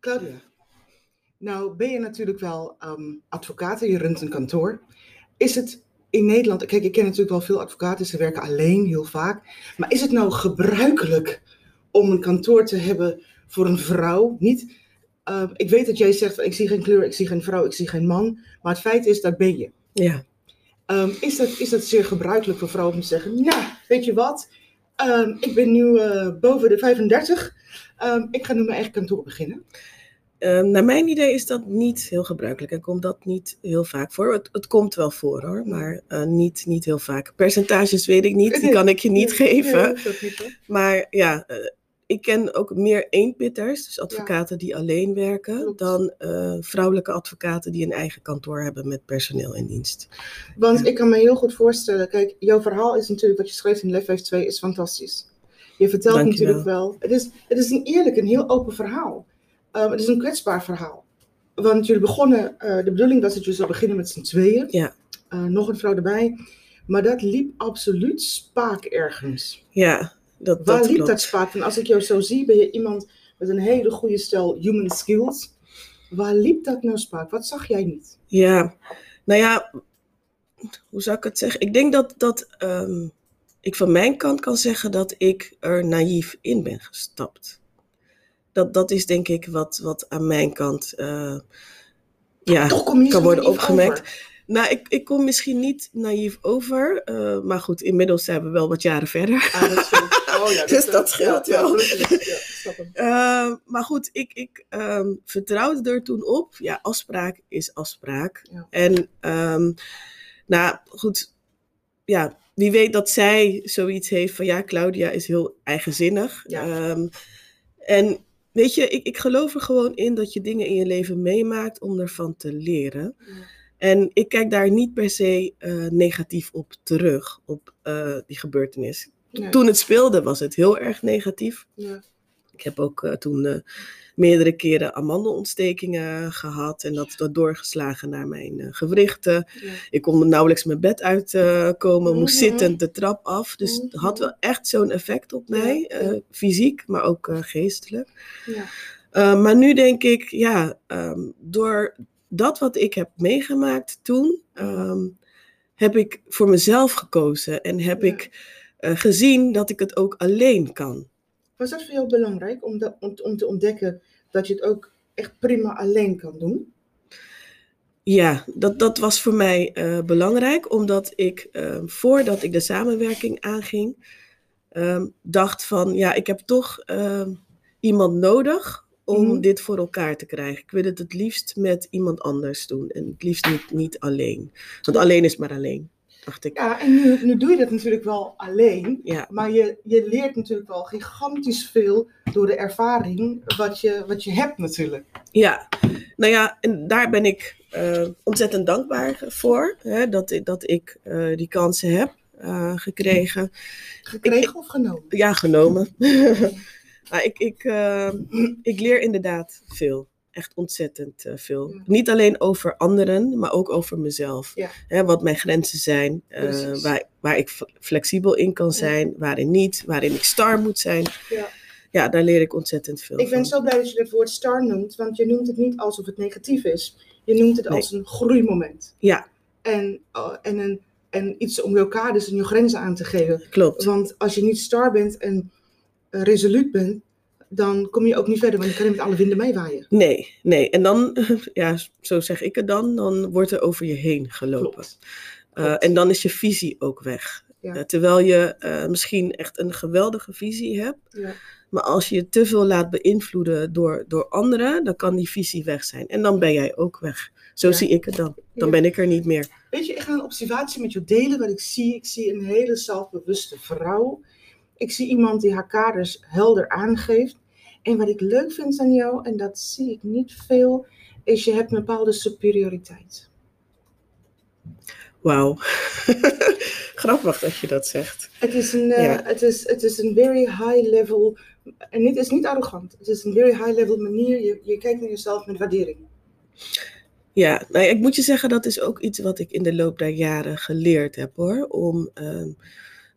Claudia, nou ben je natuurlijk wel ehm advocaat en je runt een kantoor. Is het in Nederland, kijk, ik ken natuurlijk wel veel advocaten, ze werken alleen heel vaak. Maar is het nou gebruikelijk om een kantoor te hebben voor een vrouw? Niet, ehm, ik weet dat jij zegt, ik zie geen kleur, ik zie geen vrouw, ik zie geen man. Maar het feit is, daar ben je. Ja. Ehm, is, dat, is dat zeer gebruikelijk voor vrouwen om te zeggen, nou, weet je wat, ik ben nu eh, boven de 35, Ehm, ik ga nu mijn eigen kantoor beginnen. Ehm, naar mijn idee is dat niet heel gebruikelijk en komt dat niet heel vaak voor. Het, het komt wel voor hoor, maar eh, niet, niet heel vaak. Percentages weet ik niet, die kan ik je niet Nee, geven. nee, dat niet, hoor. Maar ja, eh, ik ken ook meer eenpitters, dus advocaten die alleen werken, Klopt. dan eh, vrouwelijke advocaten die een eigen kantoor hebben met personeel in dienst. Want Ja. ik kan me heel goed voorstellen, kijk, jouw verhaal is natuurlijk, wat je schreef in Lef 2 is fantastisch. Je vertelt Dankjewel. natuurlijk wel, het is, het is een eerlijk en heel open verhaal. Ehm, het is een kwetsbaar verhaal. Want jullie begonnen, eh, de bedoeling was dat je zou beginnen met z'n tweeën. Ja. Eh, nog een vrouw erbij. Maar dat liep absoluut spaak ergens. Ja, dat, Waar dat liep klopt. dat spaak? Want als ik jou zo zie, ben je iemand met een hele goede stel human skills. Waar liep dat nou spaak? Wat zag jij niet? Ja, nou ja, hoe zou ik het zeggen? Ik denk dat, dat ehm, ik van mijn kant kan zeggen dat ik er naïef in ben gestapt. Dat, dat is denk ik wat, wat aan mijn kant eh, ja, kan worden opgemerkt. over. Nou, ik, ik kom misschien niet naïef over, eh, maar goed, inmiddels zijn we wel wat jaren verder. Ah, dat scheelt. Oh, ja, Dus dat scheelt ja, wel. Ja, gelukkig. ja, ik snap hem. Eh, maar goed, ik, ik ehm, vertrouwde er toen op. Ja, afspraak is afspraak. En ehm, nou goed, ja, wie weet dat zij zoiets heeft van ja, Claudia is heel eigenzinnig. Ja. Ehm, en weet je, ik, ik geloof er gewoon in dat je dingen in je leven meemaakt om ervan te leren. Ja. En ik kijk daar niet per se eh, negatief op terug, op eh, die gebeurtenis. Nee. Toen het speelde was het heel erg negatief. Ja. Ik heb ook eh, toen meerdere keren amandelontstekingen gehad en dat, dat doorgeslagen naar mijn eh, gewrichten. Ja. Ik kon nauwelijks mijn bed uitkomen, moest Mhm. zittend de trap af. Dus het had Mhm. wel echt zo'n effect op mij, ja. eh, fysiek, maar ook eh, geestelijk. Ja. Uh, maar nu denk ik, ja, ehm, door dat wat ik heb meegemaakt toen, ehm, heb ik voor mezelf gekozen en heb Ja. ik eh, gezien dat ik het ook alleen kan. Was dat voor jou belangrijk om, dat, om, om te ontdekken dat je het ook echt prima alleen kan doen? Ja, dat, dat was voor mij eh, belangrijk, omdat ik ehm, voordat ik de samenwerking aanging, ehm, dacht van, ja, ik heb toch ehm, iemand nodig om Mhm. dit voor elkaar te krijgen. Ik wil het het liefst met iemand anders doen en het liefst niet, niet alleen. Want alleen is maar alleen, dacht ik. Ja, en nu, nu doe je dat natuurlijk wel alleen. Ja, Maar je, je leert natuurlijk wel gigantisch veel door de ervaring wat je, wat je hebt natuurlijk. ja. nou ja, en daar ben ik eh, ontzettend dankbaar voor, hè, dat, ik- dat ik eh, die kansen heb eh, gekregen. Gekregen of genomen? Ja, genomen. maar ik, ik, ik leer inderdaad veel. Echt ontzettend eh, veel. Ja. Niet alleen over anderen, maar ook over mezelf. Ja. Hè, wat mijn grenzen zijn, eh, waar, waar ik flexibel in kan zijn, waarin niet, waarin ik star moet zijn. Ja. Ja, daar leer ik ontzettend veel Ik ben zo blij dat je het woord star noemt, want je noemt het niet alsof het negatief is. Je noemt het Nee. als een groeimoment. Ja, En, uh, en, een, en iets om elkaar dus en je grenzen aan te geven. klopt. Want als je niet star bent en resoluut bent, dan kom je ook niet verder, want je kan niet met alle winden meewaaien. Nee, nee. En dan, ja, zo zeg ik het dan, dan wordt er over je heen gelopen. Klopt. Eh, en dan is je visie ook weg. Ja. Eh, terwijl je eh, misschien echt een geweldige visie hebt, Ja. maar als je je te veel laat beïnvloeden door, door anderen, dan kan die visie weg zijn. En dan ben jij ook weg. Zo Ja. zie ik het dan. Dan ben ik er niet meer. Weet je, ik ga een observatie met jou delen wat ik zie. Ik zie een hele zelfbewuste vrouw. Ik zie iemand die haar kaders helder aangeeft. En wat ik leuk vind aan jou, en dat zie ik niet veel, is je hebt een bepaalde superioriteit. Wauw. Grappig dat je dat zegt. Het is een, eh, Ja. het is, het is een very high level, en het is niet arrogant, het is een very high level manier. Je, je kijkt naar jezelf met waardering. Ja, nou, ja, ik moet je zeggen, dat is ook iets wat ik in de loop der jaren geleerd heb hoor. Om ehm,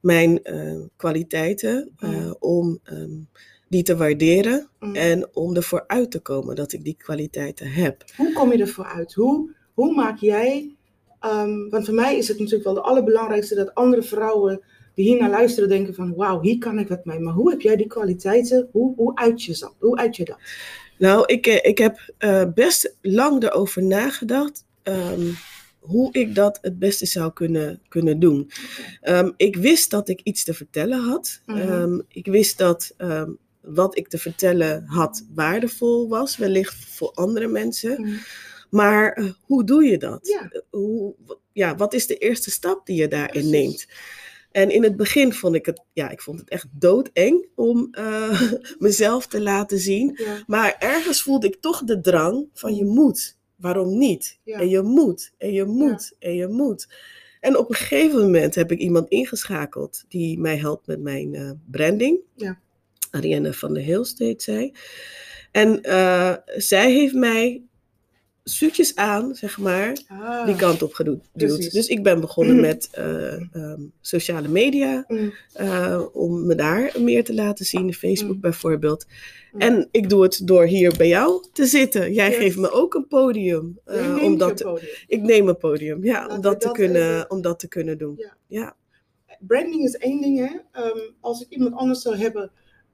mijn eh, kwaliteiten, eh, Ja. om ehm, die te waarderen Mm. en om ervoor uit te komen dat ik die kwaliteiten heb. Hoe kom je ervoor uit? Hoe, hoe maak jij, ehm, want voor mij is het natuurlijk wel de allerbelangrijkste dat andere vrouwen die hier naar luisteren denken van wauw, hier kan ik wat mee. Maar hoe heb jij die kwaliteiten, hoe, hoe, uit, je dat? hoe uit je dat? Nou, ik, eh, ik heb eh, best lang erover nagedacht ehm, hoe ik dat het beste zou kunnen, kunnen doen. Ehm, ik wist dat ik iets te vertellen had. Mhm. Ehm, ik wist dat wat ik te vertellen had waardevol was, wellicht voor andere mensen. Maar eh, hoe doe je dat? Ja. Hoe, ja, wat is de eerste stap die je daarin Precies. neemt? En in het begin vond ik het, ja, ik vond het echt doodeng om eh, mezelf te laten zien. Ja. Maar ergens voelde ik toch de drang van je moet. Waarom niet? Ja. En je moet, en je moet, en je moet. En op een gegeven moment heb ik iemand ingeschakeld die mij helpt met mijn eh, branding. Ja. Ariane van der Heel steeds zij. En eh, zij heeft mij zoetjes aan, zeg maar, Ah. die kant op geduwd. Dus ik ben begonnen Mhm. met eh, ehm, sociale media, Mm, eh, om me daar meer te laten zien, Facebook Mm. bijvoorbeeld. Mm. En ik doe het door hier bij jou te zitten. Jij Yes. geeft me ook een podium. neemt om te- podium. ik neem een podium, ja, Laten om dat, te dat kunnen, even- om dat te kunnen doen. Ja. Ja. Branding is één ding, hè. Ehm, als ik iemand anders zou hebben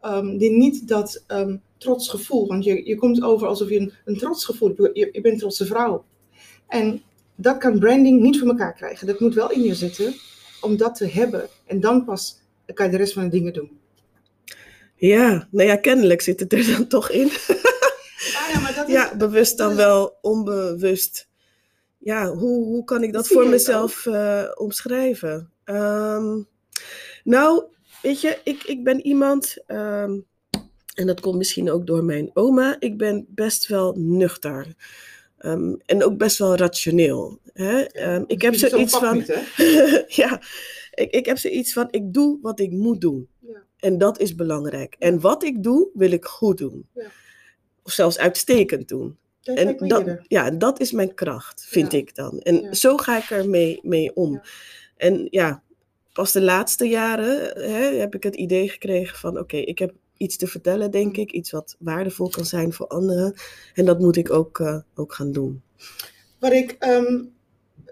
ehm, die niet dat ehm trots gevoel, want je, je komt over alsof je een, een trots gevoel hebt. Je, je bent een trotse vrouw. En dat kan branding niet voor elkaar krijgen. Dat moet wel in je zitten om dat te hebben. En dan pas kan je de rest van de dingen doen. ja, nou ja, kennelijk zit het er dan toch in. Ah, ja, maar dat is, Ja, bewust dan wel, onbewust. Ja, hoe, hoe kan ik dat voor mezelf eh, omschrijven? Ehm, nou, weet je, ik, ik ben iemand, ehm, en dat komt misschien ook door mijn oma, ik ben best wel nuchter. Ehm, en ook best wel rationeel. Hè? Ehm, ik heb zoiets van, niet, ja, ik, ik heb zoiets van, ik doe wat ik moet doen. Ja. En dat is belangrijk. En wat ik doe, wil ik goed doen. Ja. Of zelfs uitstekend doen. Dat En dat, ja, dat is mijn kracht, vind Ja. ik dan. En zo ga ik er mee, mee om. En ja, pas de laatste jaren hè, heb ik het idee gekregen van... oké, ik heb iets te vertellen, denk Mm. ik. Iets wat waardevol kan zijn voor anderen. En dat moet ik ook, eh, ook gaan doen. Wat ik, ehm,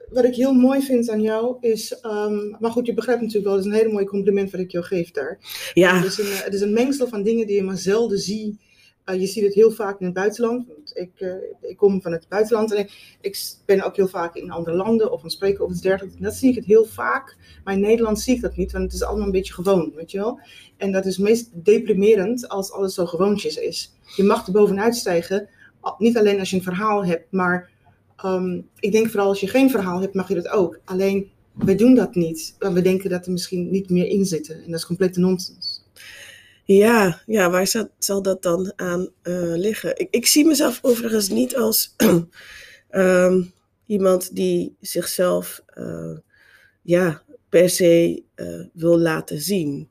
wat ik heel mooi vind aan jou is, ehm, maar goed, je begrijpt natuurlijk wel, het is een hele mooi compliment wat ik jou geef daar. Ja, Het, is een, het is een mengsel van dingen die je maar zelden ziet. Eh, je ziet het heel vaak in het buitenland. Want ik, eh, ik kom van het buitenland en ik, ben ook heel vaak in andere landen of aan spreken of iets dergelijks. Dat zie ik het heel vaak. Maar in Nederland zie ik dat niet, want het is allemaal een beetje gewoon, weet je wel. En dat is meest deprimerend als alles zo gewoontjes is. Je mag er bovenuit stijgen, niet alleen als je een verhaal hebt, maar ehm, ik denk vooral als je geen verhaal hebt, mag je dat ook. Alleen, wij doen dat niet. Want we denken dat er misschien niet meer in zitten. En dat is complete nonsens. Ja, ja waar zal, zal dat dan aan eh, liggen? Ik, ik zie mezelf overigens niet als ehm, iemand die zichzelf eh, ja, per se eh, wil laten zien.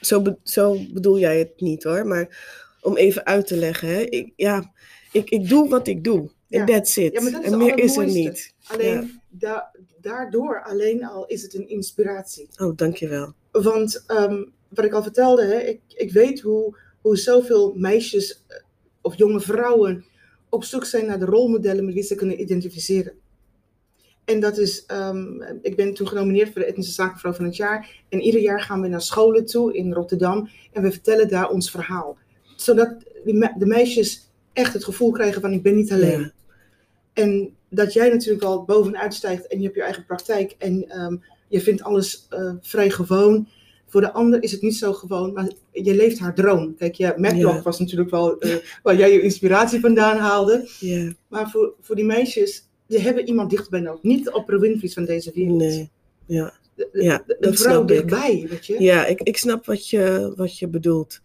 Zo, be- zo bedoel jij het niet hoor, maar om even uit te leggen. Hè? Ik, ja, ik, ik doe wat ik doe. En Ja. that's it. Ja, maar dat is en meer is er niet. Alleen da- daardoor alleen al is het een inspiratie. Oh, dankjewel. Want ehm, wat ik al vertelde, hè, ik, ik weet hoe, hoe zoveel meisjes eh, of jonge vrouwen op zoek zijn naar de rolmodellen met wie ze kunnen identificeren. En dat is, ehm, ik ben toen genomineerd voor de Etnische Zakenvrouw van het jaar. En ieder jaar gaan we naar scholen toe in Rotterdam en we vertellen daar ons verhaal. Zodat me- de meisjes echt het gevoel krijgen van ik ben niet alleen. Ja. En dat jij natuurlijk al bovenuit stijgt en je hebt je eigen praktijk en ehm, je vindt alles eh, vrij gewoon. Voor de ander is het niet zo gewoon, maar je leeft haar droom. Kijk, ja, Matlock was natuurlijk wel eh, waar jij je inspiratie vandaan haalde. Ja, Maar voor, voor die meisjes, die hebben iemand dichtbij nodig. Niet de Oprah Winfrey's van deze wereld. nee. Ja. De- de- Ja, de- dat vrouw ik. dichtbij, weet je. Ja, ik, ik snap wat je, wat je bedoelt.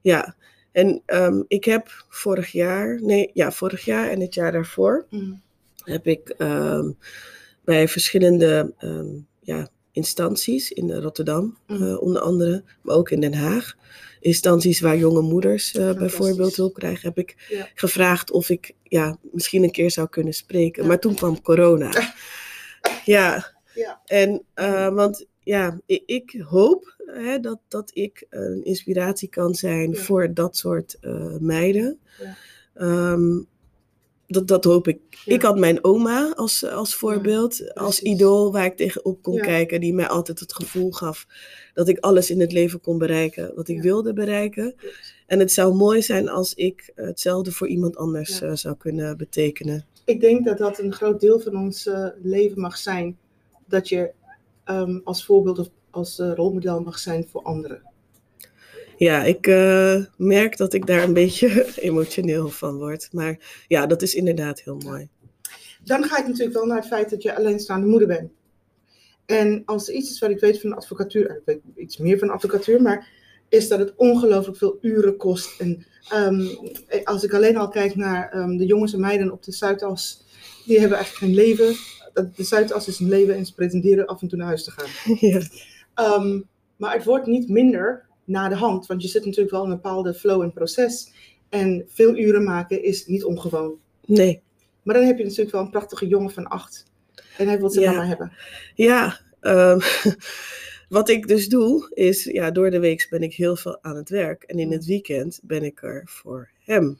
Ja, en ehm, ik heb vorig jaar, nee, ja, vorig jaar en het jaar daarvoor Mm. heb ik ehm, bij verschillende ehm, ja, instanties in Rotterdam, Mm. eh, onder andere, maar ook in Den Haag, instanties waar jonge moeders eh, bijvoorbeeld hulp krijgen, heb ik Ja. gevraagd of ik ja, misschien een keer zou kunnen spreken. Ja. Maar toen kwam corona. Ja, Ja. en, eh, want ja, ik, ik hoop hè, dat, dat ik een inspiratie kan zijn voor dat soort meiden. Ja. Dat, dat hoop ik. Ja. Ik had mijn oma als, als voorbeeld, als idool waar ik tegenop kon Ja. kijken, die mij altijd het gevoel gaf dat ik alles in het leven kon bereiken wat ik wilde bereiken. En het zou mooi zijn als ik hetzelfde voor iemand anders eh, zou kunnen betekenen. Ik denk dat dat een groot deel van ons eh, leven mag zijn. Dat je ehm, als voorbeeld of als eh, rolmodel mag zijn voor anderen. Ja, ik eh, merk dat ik daar een beetje emotioneel van word. Maar ja, dat is inderdaad heel mooi. Dan ga ik natuurlijk wel naar het feit dat je alleenstaande moeder bent. En als er iets is wat ik weet van de advocatuur, ik weet iets meer van de advocatuur, maar is dat het ongelooflijk veel uren kost. En ehm, als ik alleen al kijk naar ehm, de jongens en meiden op de Zuidas, die hebben eigenlijk geen leven. De Zuidas is een leven en ze pretenderen af en toe naar huis te gaan. ja. Ehm, maar het wordt niet minder na de hand, want je zit natuurlijk wel in een bepaalde flow en proces. En veel uren maken is niet ongewoon. Nee, Maar dan heb je natuurlijk wel een prachtige jongen van acht. En hij wil zijn Ja. mama hebben. ja. ehm, wat ik dus doe, is ja, door de week ben ik heel veel aan het werk. En in het weekend ben ik er voor hem.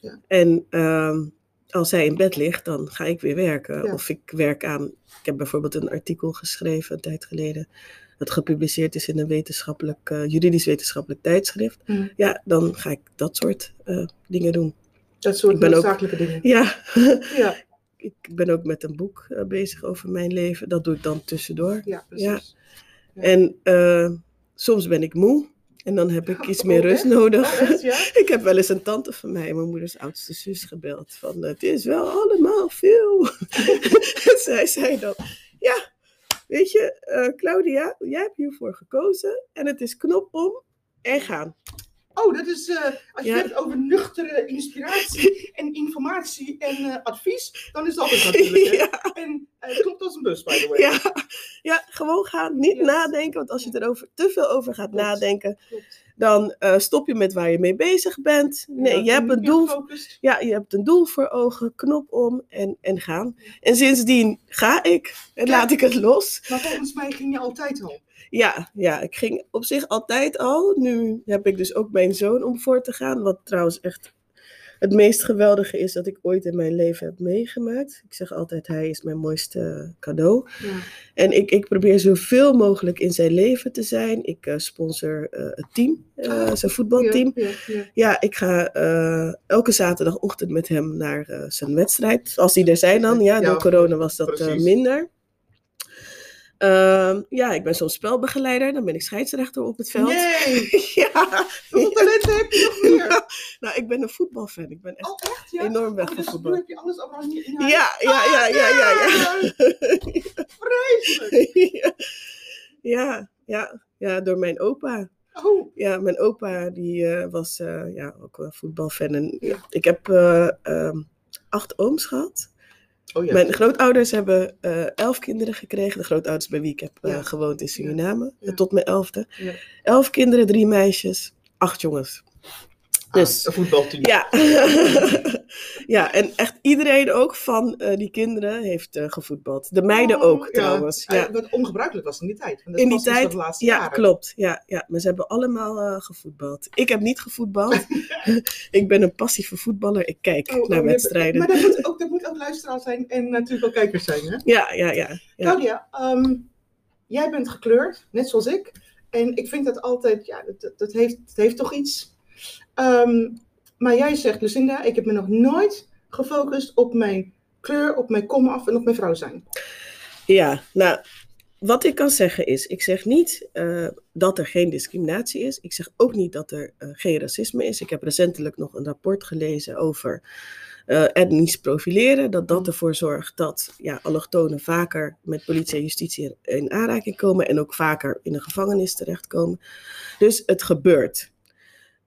Ja. En ehm, als hij in bed ligt, dan ga ik weer werken. Ja. Of ik werk aan. Ik heb bijvoorbeeld een artikel geschreven een tijd geleden. Dat gepubliceerd is in een wetenschappelijk, eh, juridisch-wetenschappelijk tijdschrift. Hm. Ja, dan ga ik dat soort eh, dingen doen. Dat soort noodzakelijke dingen. Ja, Ja, ik ben ook met een boek eh, bezig over mijn leven. Dat doe ik dan tussendoor. ja, precies. Ja. En soms ben ik moe. En dan heb ik iets meer Oh, rust nodig. Oh, echt, ja? Ik heb wel eens een tante van mij, mijn moeders oudste zus, gebeld. Van, het is wel allemaal veel. en zij zei dan, ja, weet je, eh, Claudia, jij hebt hiervoor gekozen. En het is knop om en gaan. Oh, dat is, eh, als je Ja. hebt over nuchtere inspiratie en informatie en eh, advies, dan is dat het natuurlijk. ja, En het klopt als een bus, by the way. ja, ja, gewoon gaan. Niet nadenken, want als je erover te veel over gaat Klopt. nadenken, Klopt. Dan eh, stop je met waar je mee bezig bent. Nee, Ja, je hebt een doel. Ja, je hebt een doel voor ogen, knop om en, en gaan. En sindsdien ga ik en Ja. laat ik het los. Maar volgens mij ging je altijd al. Ja, ja, ik ging op zich altijd al. Nu heb ik dus ook mijn zoon om voor te gaan. Wat trouwens echt het meest geweldige is dat ik ooit in mijn leven heb meegemaakt. Ik zeg altijd, hij is mijn mooiste cadeau. Ja. En ik, ik probeer zoveel mogelijk in zijn leven te zijn. Ik eh, sponsor eh, het team, eh, Ah, zijn voetbalteam. Ja, ja, ja. Ja, ik ga elke zaterdagochtend met hem naar zijn wedstrijd. Als die er zijn dan. Ja, door corona was dat minder. Ehm, ja, ik ben zo'n spelbegeleider. Dan ben ik scheidsrechter op het veld. Nee, ja. hoeveel talenten heb je nog meer? Nou, ik ben een voetbalfan. Ik ben echt Oh, echt? Ja? enorm weg Oh, van dus voetbal. heb je alles allemaal niet in huis. Ja, ja, ja, ja, ja, ja. Vreselijk. ja. Ja, ja, ja, door mijn opa. Oh, Ja, mijn opa die eh, was eh, ja, ook een voetbalfan. En, Ja. Ik heb eh, ehm, acht ooms gehad. Oh ja. Mijn grootouders hebben eh, elf kinderen gekregen. De grootouders bij wie ik heb eh, Ja. gewoond in Suriname. Ja. Tot mijn elfde. Elf kinderen, drie meisjes, acht jongens. Dus, Ah, voetbalteam. ja. ja, en echt iedereen ook van eh, die kinderen heeft eh, gevoetbald. De meiden Oh, ook ja. trouwens. Ah, Ja. Wat ongebruikelijk was in die tijd. Want In die dus tijd, de laatste ja, jaren. klopt. Ja, ja, maar ze hebben allemaal eh, gevoetbald. Ik heb niet gevoetbald. ik ben een passieve voetballer. Ik kijk Oh, oh, naar je- wedstrijden. Maar dat moet, ook, dat moet ook luisteraar zijn en natuurlijk ook kijkers zijn. Hè? Ja, ja, ja. Claudia, ehm, jij bent gekleurd, net zoals ik. En ik vind dat altijd, ja, dat, dat heeft, dat heeft toch iets. Ehm, maar jij zegt, Lucinda, ik heb me nog nooit gefocust op mijn kleur, op mijn komaf en op mijn vrouw zijn. Ja, nou, wat ik kan zeggen is, ik zeg niet eh, dat er geen discriminatie is. Ik zeg ook niet dat er eh, geen racisme is. Ik heb recentelijk nog een rapport gelezen over eh, etnisch profileren. Dat dat ervoor zorgt dat ja, allochtonen vaker met politie en justitie in aanraking komen en ook vaker in de gevangenis terechtkomen. Dus het gebeurt.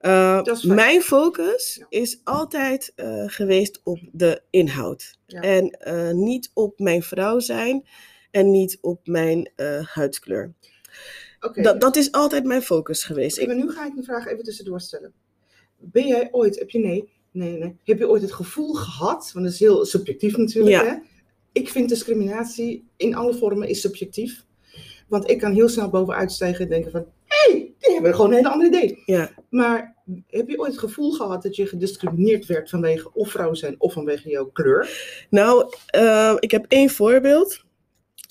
Uh, fijn. mijn focus Ja. is altijd uh, geweest op de inhoud. Ja. En uh, niet op mijn vrouw zijn en niet op mijn huidskleur. Dat, dat is altijd mijn focus geweest. Maar nu ga ik een vraag even tussendoor stellen. Ben jij ooit, heb je nee, nee, nee, heb je ooit het gevoel gehad, want dat is heel subjectief natuurlijk, Ja. hè? Ik vind discriminatie in alle vormen is subjectief. Want ik kan heel snel bovenuit stijgen en denken van, die hebben gewoon een hele andere idee. Ja. Maar heb je ooit het gevoel gehad dat je gediscrimineerd werd vanwege of vrouw zijn of vanwege jouw kleur? Nou, uh, ik heb één voorbeeld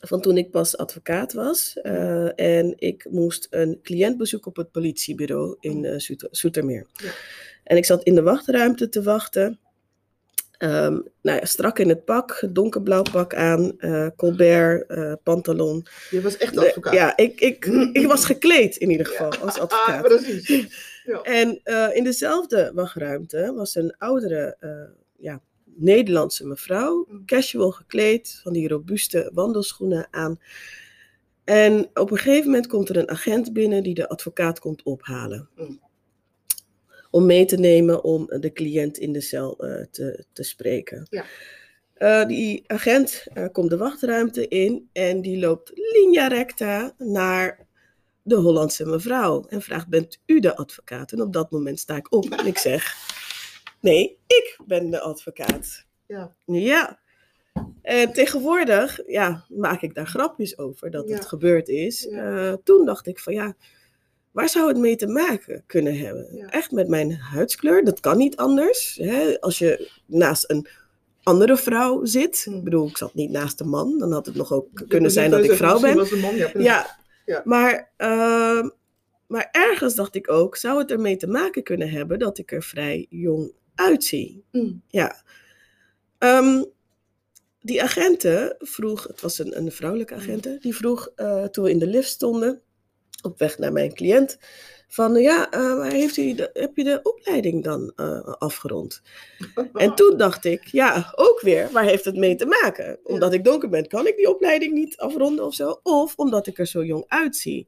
van toen ik pas advocaat was. Uh, en ik moest een cliënt bezoeken op het politiebureau in uh, Zoetermeer. Ja. En ik zat in de wachtruimte te wachten. Um, nou ja, strak in het pak, donkerblauw pak aan, uh, Colbert, uh, pantalon. Je was echt advocaat? Ja, ik, ik, ik was gekleed in ieder geval ja. als advocaat. Ah, precies. Ja. En uh, in dezelfde wachtruimte was een oudere ja, Nederlandse mevrouw, Mm. casual gekleed, van die robuuste wandelschoenen aan. En op een gegeven moment komt er een agent binnen die de advocaat komt ophalen. Mm. Om mee te nemen om de cliënt in de cel uh, te, te spreken. Ja. Uh, die agent uh, komt de wachtruimte in en die loopt linea recta naar de Hollandse mevrouw. En vraagt, bent u de advocaat? En op dat moment sta ik op en ik zeg, nee, ik ben de advocaat. Ja. Ja. En tegenwoordig ja, maak ik daar grapjes over dat Ja. het gebeurd is. Ja. Uh, toen dacht ik van ja, waar zou het mee te maken kunnen hebben? Ja. Echt met mijn huidskleur, dat kan niet anders. Hè? Als je naast een andere vrouw zit, Hmm. ik bedoel, ik zat niet naast een man, dan had het nog ook kunnen zijn dat ik vrouw ben. ja. Ja. Maar, ehm, maar ergens dacht ik ook, zou het ermee te maken kunnen hebben dat ik er vrij jong uitzie? Mm. Ja. Ehm, die agenten vroeg, het was een, een vrouwelijke agente, die vroeg eh, toen we in de lift stonden, op weg naar mijn cliënt, van ja, eh, maar heeft u de, heb je de opleiding dan eh, afgerond? En toen dacht ik, ja, ook weer, waar heeft het mee te maken? Omdat ik donker ben, kan ik die opleiding niet afronden of zo? Of omdat ik er zo jong uitzie?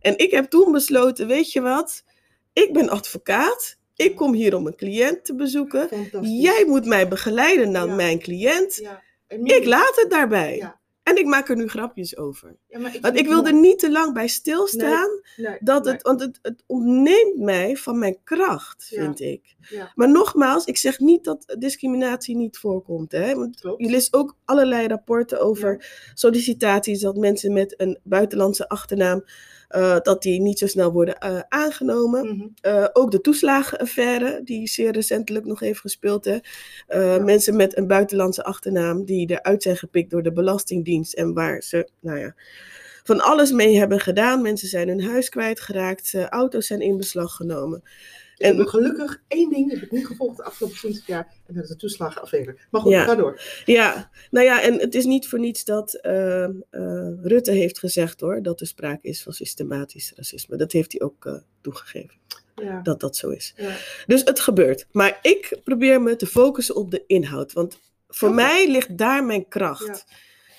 En ik heb toen besloten, weet je wat? Ik ben advocaat. Ik kom hier om een cliënt te bezoeken. Jij moet mij begeleiden naar Ja. mijn cliënt. Ja. Ik laat het daarbij. Ja. En ik maak er nu grapjes over. Ja, maar Want ik wil er niet te lang bij stilstaan. Nee, Dat nee. het, want het, het ontneemt mij van mijn kracht, Ja. vind ik. Ja. Maar nogmaals, ik zeg niet dat discriminatie niet voorkomt. Hè? Want je leest ook allerlei rapporten over sollicitaties dat mensen met een buitenlandse achternaam, eh, dat die niet zo snel worden eh, aangenomen. Mhm. Eh, ook de toeslagenaffaire, die zeer recentelijk nog heeft gespeeld. Hè? Ja. Mensen met een buitenlandse achternaam die eruit zijn gepikt door de Belastingdienst en waar ze, nou ja, van alles mee hebben gedaan. Mensen zijn hun huis kwijtgeraakt, auto's zijn in beslag genomen. En- gelukkig één ding heb ik niet gevolgd de afgelopen 20 jaar. En dat is de toeslagenaffaire. Maar goed, Ja. ga door. Ja, nou ja, en het is niet voor niets dat eh, eh, Rutte heeft gezegd hoor, dat er sprake is van systematisch racisme. Dat heeft hij ook eh, toegegeven, Ja. dat dat zo is. Ja. Dus het gebeurt. Maar ik probeer me te focussen op de inhoud. Want voor Oké. mij ligt daar mijn kracht.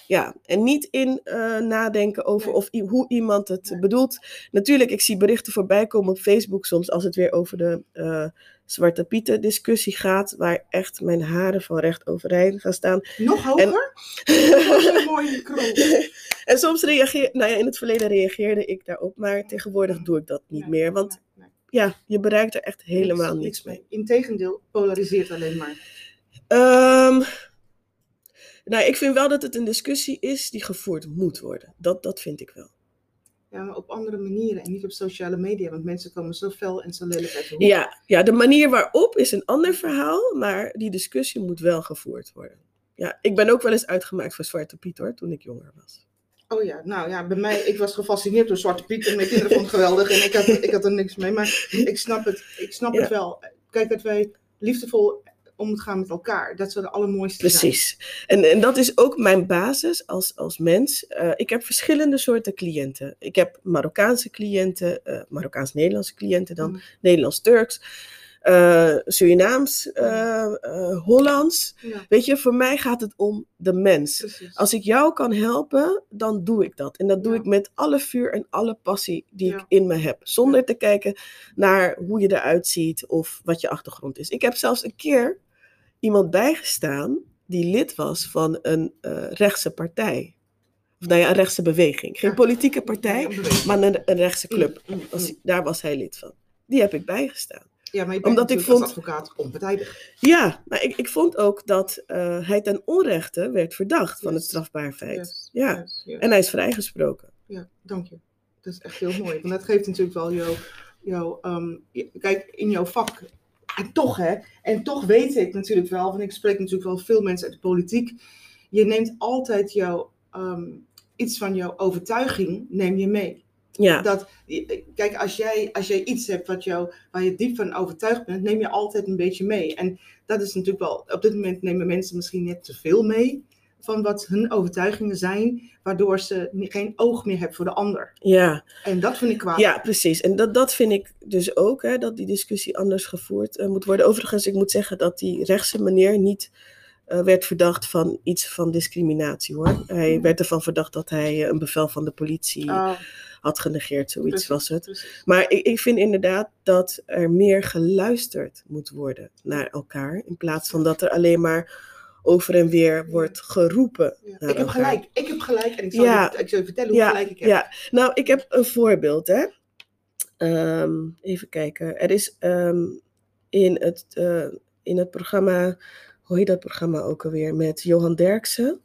Ja, en niet in eh, nadenken over of, hoe iemand het bedoelt. Natuurlijk, ik zie berichten voorbij komen op Facebook soms als het weer over de eh, Zwarte Pieten discussie gaat. Waar echt mijn haren van recht overeind gaan staan. Nog hoger? Een mooie kroon. en soms reageer, nou ja, in het verleden reageerde ik daarop, maar tegenwoordig doe ik dat niet meer. Want ja, je bereikt er echt helemaal Niks- niks mee. Integendeel, polariseert alleen maar. Ehm, nou, ik vind wel dat het een discussie is die gevoerd moet worden. Dat, dat vind ik wel. Ja, maar op andere manieren en niet op sociale media. Want mensen komen zo fel en zo lelijk uit de hoek. Ja, ja, de manier waarop is een ander verhaal, maar die discussie moet wel gevoerd worden. Ja, ik ben ook wel eens uitgemaakt voor Zwarte Piet hoor, toen ik jonger was. Oh ja, nou ja, bij mij, ik was gefascineerd door Zwarte Piet en mijn kinderen vonden het geweldig en ik had, ik had er niks mee. Maar ik snap het, ik snap Ja. het wel. Kijk, dat wij liefdevol om het gaan met elkaar, dat zou de allermooiste zijn. Precies. En, en dat is ook mijn basis als, als mens. Eh, ik heb verschillende soorten cliënten. Ik heb Marokkaanse cliënten, eh, Marokkaans-Nederlandse cliënten dan, Mm. Nederlands-Turks, eh, Surinaams, Hollands. Ja, Weet je, voor mij gaat het om de mens. precies. Als ik jou kan helpen, dan doe ik dat. En dat doe Ja. ik met alle vuur en alle passie die Ja. ik in me heb. Zonder te kijken naar hoe je eruit ziet of wat je achtergrond is. Ik heb zelfs een keer iemand bijgestaan die lid was van een eh, rechtse partij. Of nou ja, een rechtse beweging. Geen politieke partij, maar een, een rechtse club. Mm, mm, Was, mm. daar was hij lid van. Die heb ik bijgestaan. Ja, maar je bent Omdat ik als vond- advocaat onpartijdig. Ja, maar ik, ik vond ook dat eh, hij ten onrechte werd verdacht van het strafbaar feit. Yes, Ja. yes. En hij is vrijgesproken. Ja, dank je. Dat is echt heel mooi. Want dat geeft natuurlijk wel jouw, jouw ehm, kijk, in jouw vak. En toch, hè. En toch weet ik natuurlijk wel, want ik spreek natuurlijk wel veel mensen uit de politiek. Je neemt altijd jouw, ehm, iets van jouw overtuiging, neem je mee. Ja, Dat, kijk, als jij, als jij iets hebt wat jou, waar je diep van overtuigd bent, neem je altijd een beetje mee. En dat is natuurlijk wel, op dit moment nemen mensen misschien net te veel mee van wat hun overtuigingen zijn, waardoor ze geen oog meer hebben voor de ander. ja. En dat vind ik kwaad. Ja, precies. En dat, dat vind ik dus ook, hè, dat die discussie anders gevoerd eh, moet worden. Overigens, ik moet zeggen dat die rechtse meneer niet eh, werd verdacht van iets van discriminatie hoor. Hij werd ervan verdacht dat hij eh, een bevel van de politie Ah, had genegeerd, zoiets precies, was het. precies. Maar ik, ik vind inderdaad dat er meer geluisterd moet worden naar elkaar. In plaats van dat er alleen maar over en weer wordt geroepen. Ja. naar Ik heb elkaar. gelijk, ik heb gelijk. En ik zal, Ja. je, ik zal je vertellen hoe Ja, gelijk ik heb. ja, nou, ik heb een voorbeeld, hè. Ehm, even kijken. Er is ehm, in, het, eh, in het programma, hoe heet dat programma ook alweer, met Johan Derksen,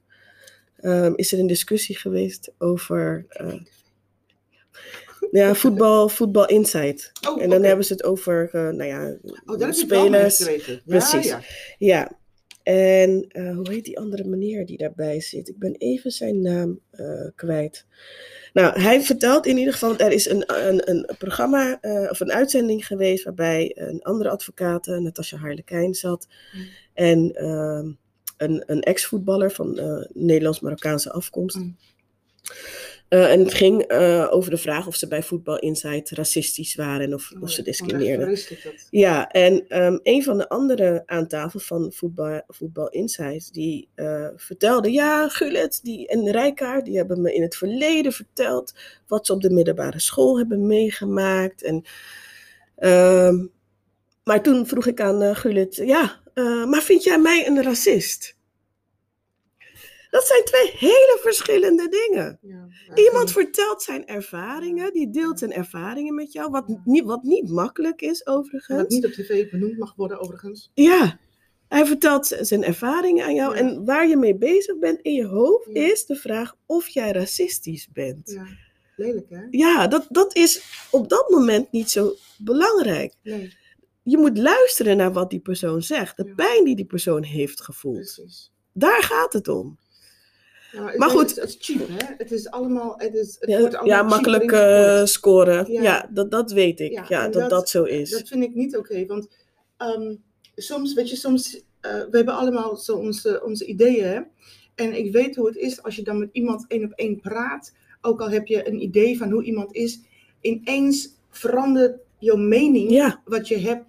ehm, is er een discussie geweest over eh, ja, voetbal, voetbal Insight. Oh, En dan hebben ze het over, eh, nou ja, Oh, spelers. Ja, Precies. Ja, Ja, en eh, hoe heet die andere meneer die daarbij zit? Ik ben even zijn naam eh, kwijt. Nou, hij vertelt in ieder geval, er is een, een, een programma eh, of een uitzending geweest waarbij een andere advocaat, Natasja Harlekijn, zat. Mm. En ehm, een, een ex-voetballer van Nederlands-Marokkaanse afkomst. Mm. Eh, en het ging eh, over de vraag of ze bij Voetbal Insight racistisch waren en of, Oh, of ze ja, discrimineerden. Ja, en ehm, een van de anderen aan tafel van Voetbal, voetbal Insights, die eh, vertelde, ja, Gullit die, en Rijkaard, die hebben me in het verleden verteld wat ze op de middelbare school hebben meegemaakt. En, ehm, maar toen vroeg ik aan Gullit, ja, maar vind jij mij een racist? Dat zijn twee hele verschillende dingen. Ja, Iemand vertelt zijn ervaringen, die deelt zijn ervaringen met jou, wat niet, wat niet makkelijk is overigens. Wat niet op tv benoemd mag worden, overigens. Ja, hij vertelt zijn ervaringen aan jou Ja. en waar je mee bezig bent in je hoofd is de vraag of jij racistisch bent. Ja, lelijk hè? Ja, dat, dat is op dat moment niet zo belangrijk. Nee, Je moet luisteren naar wat die persoon zegt, de pijn die die persoon heeft gevoeld. precies. Daar gaat het om. Ja, het Maar goed. Het is cheap hè? Het is allemaal... Het is, het Ja, wordt allemaal ja makkelijk scoren. Ja. Ja, dat, dat weet ik. Ja, dat, dat- dat zo is. Dat vind ik niet oké, want ehm, soms, weet je, soms, eh, we hebben allemaal zo onze, onze ideeën, hè? En ik weet hoe het is als je dan met iemand één op één praat, ook al heb je een idee van hoe iemand is, ineens verandert jouw mening, wat je hebt,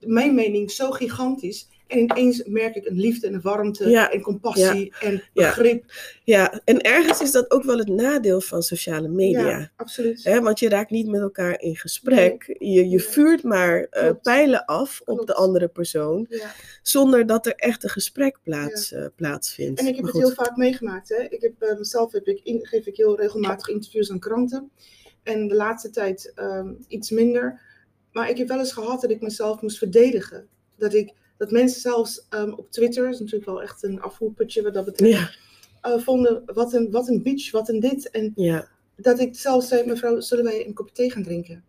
mijn mening, zo gigantisch. En ineens merk ik een liefde en een warmte Ja. en compassie en begrip. ja, en ergens is dat ook wel het nadeel van sociale media. Ja, absoluut. Want je raakt niet met elkaar in gesprek. Je, je vuurt maar eh, pijlen af op de andere persoon. Ja. Zonder dat er echt een gesprek plaats, eh, plaatsvindt. En ik heb het heel vaak meegemaakt. Hè. Ik heb, eh, mezelf heb ik in, geef ik heel regelmatig interviews aan kranten. En de laatste tijd ehm, iets minder. Maar ik heb wel eens gehad dat ik mezelf moest verdedigen. Dat, ik, dat mensen zelfs ehm, op Twitter, dat is natuurlijk wel echt een afvoerputje wat dat betreft, Ja, eh, vonden wat een, wat een bitch, wat een dit. En ja, dat ik zelfs zei, mevrouw, zullen wij een kopje thee gaan drinken?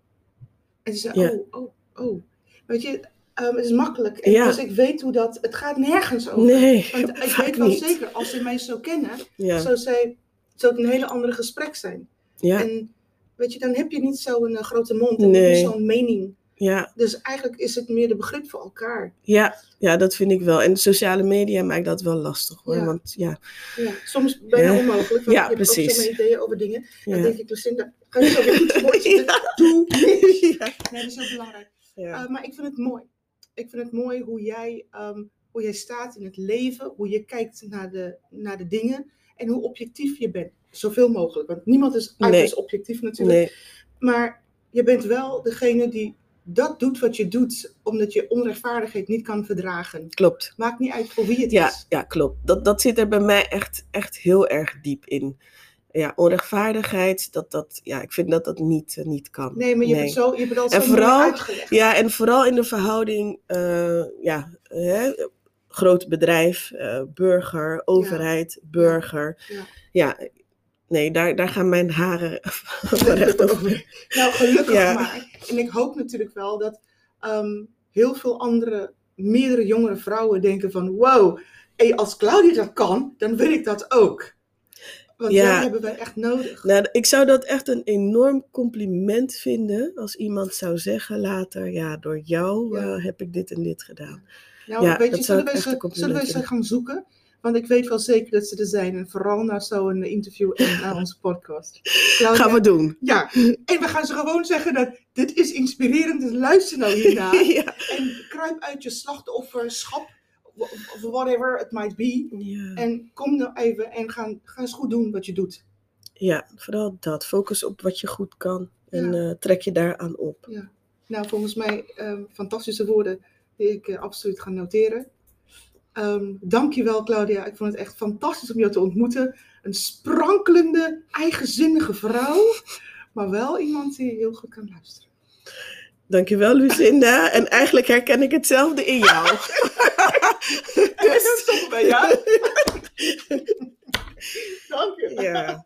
En ze zei, Ja. oh, oh, oh. Weet je, ehm, het is makkelijk. En Ja. Dus ik weet hoe dat, het gaat nergens over. nee, Want ik weet wel niet. zeker, als ze mij zo kennen, zou, zij, zou het een hele andere gesprek zijn. ja, En weet je, dan heb je niet zo'n uh, grote mond en Nee. niet zo'n mening. Ja, Dus eigenlijk is het meer de begrip voor elkaar. ja, ja, dat vind ik wel. En sociale media maakt dat wel lastig hoor. Ja. Want ja, Ja, soms bijna Ja. onmogelijk, want Ja, heb precies. ook zo mijn ideeën over dingen. Dan ja. denk ik, Lucinda, ga je zo weer goed voor zitten? Doe niks. ja, Nee, dat is heel belangrijk. ja. Uh, maar ik vind het mooi. Ik vind het mooi hoe jij, um, hoe jij staat in het leven, hoe je kijkt naar de, naar de dingen en hoe objectief je bent. Zoveel mogelijk. Want niemand is Nee. uiterst objectief natuurlijk. Nee, Maar je bent wel degene die dat doet wat je doet, omdat je onrechtvaardigheid niet kan verdragen. klopt. Maakt niet uit voor wie het Ja, is. ja klopt. Dat, dat zit er bij mij echt, echt heel erg diep in. Ja, onrechtvaardigheid, dat, dat, ja, ik vind dat dat niet, eh, niet kan. Nee, maar je Nee. bent zo, je bent al En zo mooi vooral- uitgelegd. Ja, en vooral in de verhouding, eh, ja, hè, groot bedrijf, eh, burger, overheid, burger. Ja. Ja. Nee, daar, daar gaan mijn haren recht over. Nou, gelukkig Ja. maar. En ik hoop natuurlijk wel dat ehm, heel veel andere, meerdere jongere vrouwen denken van... Wow, hey, als Claudia dat kan, dan wil ik dat ook. Want Ja. dat hebben wij echt nodig. Nou, ik zou dat echt een enorm compliment vinden als iemand zou zeggen later, ja, door jou Ja. eh, heb ik dit en dit gedaan. Nou, Ja, weet je, zullen wij, ze, compliment zullen wij ze gaan zoeken? Want ik weet wel zeker dat ze er zijn. En vooral naar zo'n interview en naar onze podcast. Claudia, Gaan we doen. Ja, en we gaan ze gewoon zeggen dat dit is inspirerend. Dus luister nou hiernaar. ja. En kruip uit je slachtofferschap, of whatever it might be. Ja. En kom nou even en ga, ga eens goed doen wat je doet. ja, vooral dat. Focus op wat je goed kan en Ja. eh, trek je daaraan op. Nou, volgens mij ehm, fantastische woorden die ik eh, absoluut ga noteren. Ehm dankjewel Claudia, ik vond het echt fantastisch om jou te ontmoeten. Een sprankelende, eigenzinnige vrouw, maar wel iemand die heel goed kan luisteren. Dankjewel, Lucinda. En eigenlijk herken ik hetzelfde in jou. Dus stoppen wij, ja? Dank je. ja.